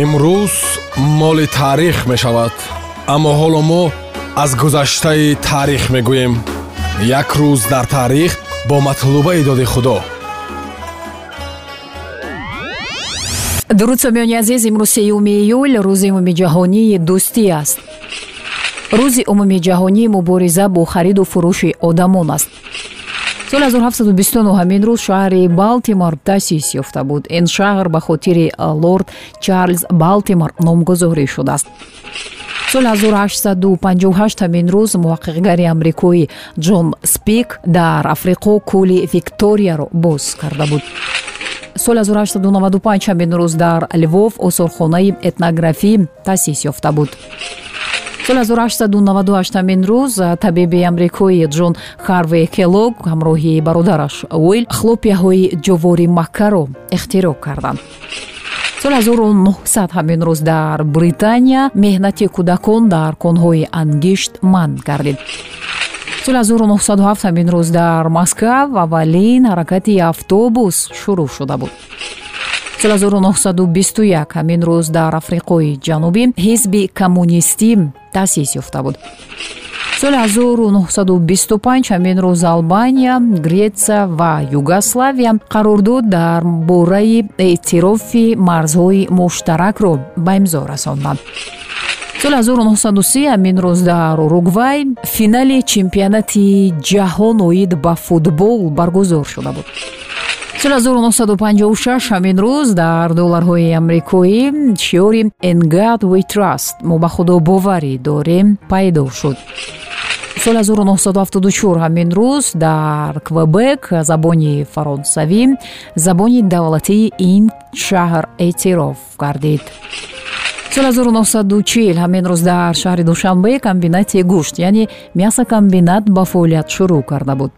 имрӯз моли таърих мешавад аммо ҳоло мо аз гузаштаи таърих мегӯем. Як рӯз дар таърих бо матлубаи доди худо. Дуруд сомиёни азиз имрӯз сеюми июл рӯзи умуми ҷаҳонии дӯстӣ аст. Рӯзи умуми ҷаҳонии мубориза бо хариду фурӯши одамон аст соли 1729 ҳамин рӯз шаҳри балтимор таъсис ёфта буд. Ин шаҳр ба хотири лорд чарлз балтимор номгузорӣ шудааст. соли 1858 ҳамин рӯз муҳаққиқгари амрикоӣ ҷон спик дар африқо кӯли викторияро боз карда буд. соли 1895 ҳамин рӯз дар ливов осорхонаи этнографӣ таъсис ёфта буд соли 1898 ҳамин рӯз табиби амрикои ҷон харвей келог ҳамроҳи бародараш уил хлопияҳои ҷовори маккаро ихтироъ карданд соли 1900 ҳамин рӯз дар британия меҳнати кӯдакон дар конҳои ангишт манъ гардид. Соли 1907 ҳамин рӯз дар москав аввалин ҳаракати автобус шурӯъ шуда буд соли 1921 ҳамин рӯз дар африқои ҷанубӣ ҳизби коммунистӣ таъсис ёфта буд. Соли 1925 ҳамин рӯз албания гретсия ва югославия қарордод дар бораи эътирофи марзҳои муштаракро ба имзо расонданд. Соли 1930 ҳамин рӯз дар уругвай финали чемпионати ҷаҳон оид ба футбол баргузор шуда буд соли 1956 ҳамин рӯз дар долларҳои амрикоӣ шиёри engad we trust мо ба худо боварӣ дорем пайдо шуд. соли 1974 ҳамин рӯз дар квебек забони фаронсавӣ забони давлатии ин шаҳр эътироф гардид. соли 1940 ҳамин рӯз дар шаҳри душанбе комбинати гӯшт яъне мясокомбинат ба фаъолият шурӯъ карда буд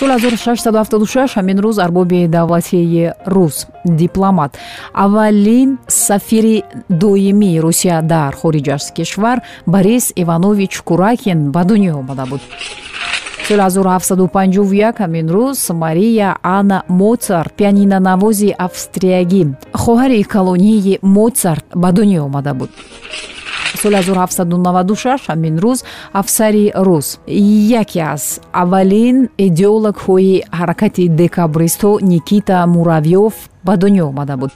соли 1676 ҳамин рӯз арбоби давлатии рус дипломат аввалин сафири доимии русия дар хориҷ аз кишвар борис иванович куракин ба дунё омада буд. Соли 1751 ҳамин рӯз мария анна моцарт пианинонавози австриягӣ хоҳари колонии моцарт ба дунё омада буд соли 1796 ҳамин рӯз афсари рус. Яке аз аввалин идеологҳои ҳаракати декабристҳо никита муравьёв ба дунё омада буд.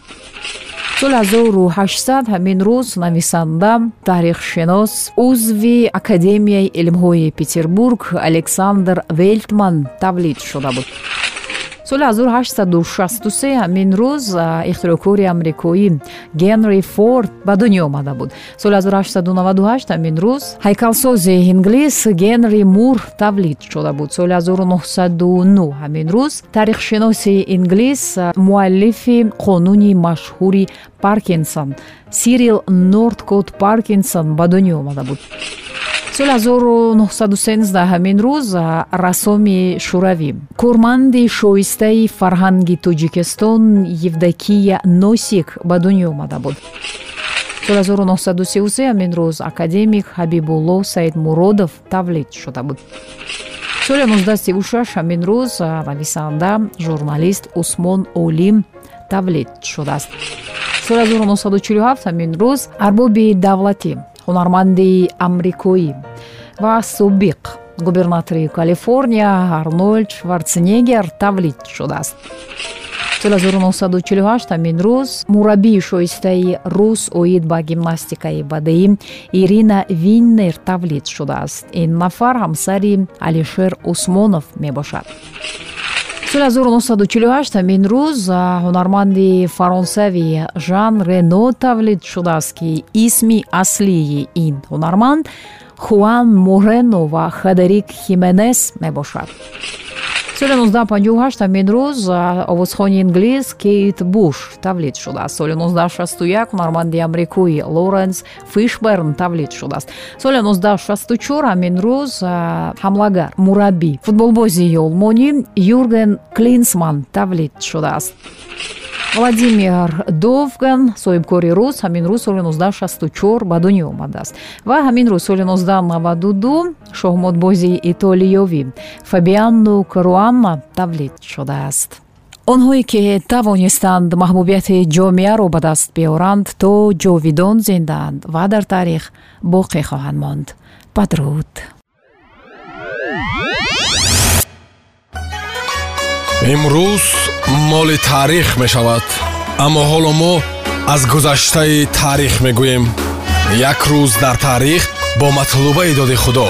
Соли 1800 ҳамин рӯз нависанда таърихшинос узви академияи илмҳои петербург александр велтман тавлид шуда буд соли 1863 ҳамин рӯз ихтироъкори амрикоӣ генри форд ба дунё омада буд. соли 1898 ҳамин рӯз ҳайкалсози инглис генри мур тавлид шуда буд. соли 1909 ҳамин рӯз таърихшиноси инглис муаллифи қонуни машҳури паркинсон сирил нордкот паркинсон ба дунё омада буд соли 1913 ҳамин рӯз рассоми шӯравӣ. Корманди шоистаи фарҳанги тоҷикистон евдокия носик ба дунё омада буд. Соли 1933 ҳамин рӯз академик ҳабибулло саидмуродов тавлид шуда буд. Соли 1936 ҳамин рӯз нависанда журналист усмон олим тавлид шудааст. Соли 1947 ҳамин рӯз арбоби давлатӣ ҳунарманди амрикоӣ ва собиқ губернатори калифорния арнольд шварценеггер тавлид шудааст. Соли 1948 ҳамин рӯз мураббии шоистаи рус оид ба гимнастикаи бадеӣ ирина виннер тавлид шудааст. Ин нафар ҳамсари алишер усмонов мебошад соли 1948 ҳамин рӯз ҳунарманди фаронсавӣ жан рено тавлид шудааст ки исми аслии ин ҳунарманд хуан морено ва хедерик хименес мебошад соли 1958 ҳамин рӯз овозхони инглиз кейт буш тавлид шудааст соли 1961 ҳунарманди амрикоӣ лоренс фишберн тавлид шудааст. Соли 1964 ҳамин рӯз ҳамлагар мураббӣ. Футболбозии олмонӣ юрген клинсман тавлид шудааст владимир довган соҳибкори рус ҳамин рӯз соли 1964 ба дунё омадааст. Ва ҳамин рӯз соли 1992 шоҳмотбози итолиёвӣ фабиано каруама тавлид шудааст. Онҳое ки тавонистанд маҳбубияти ҷомеаро ба даст биёранд то ҷовидон зиндаанд ва дар таърих боқӣ хоҳанд монд. Падруд имрӯз моли таърих мешавад аммо ҳоло мо аз гузаштаи таърих мегӯем як рӯз дар таърих бо матлубаи доди худо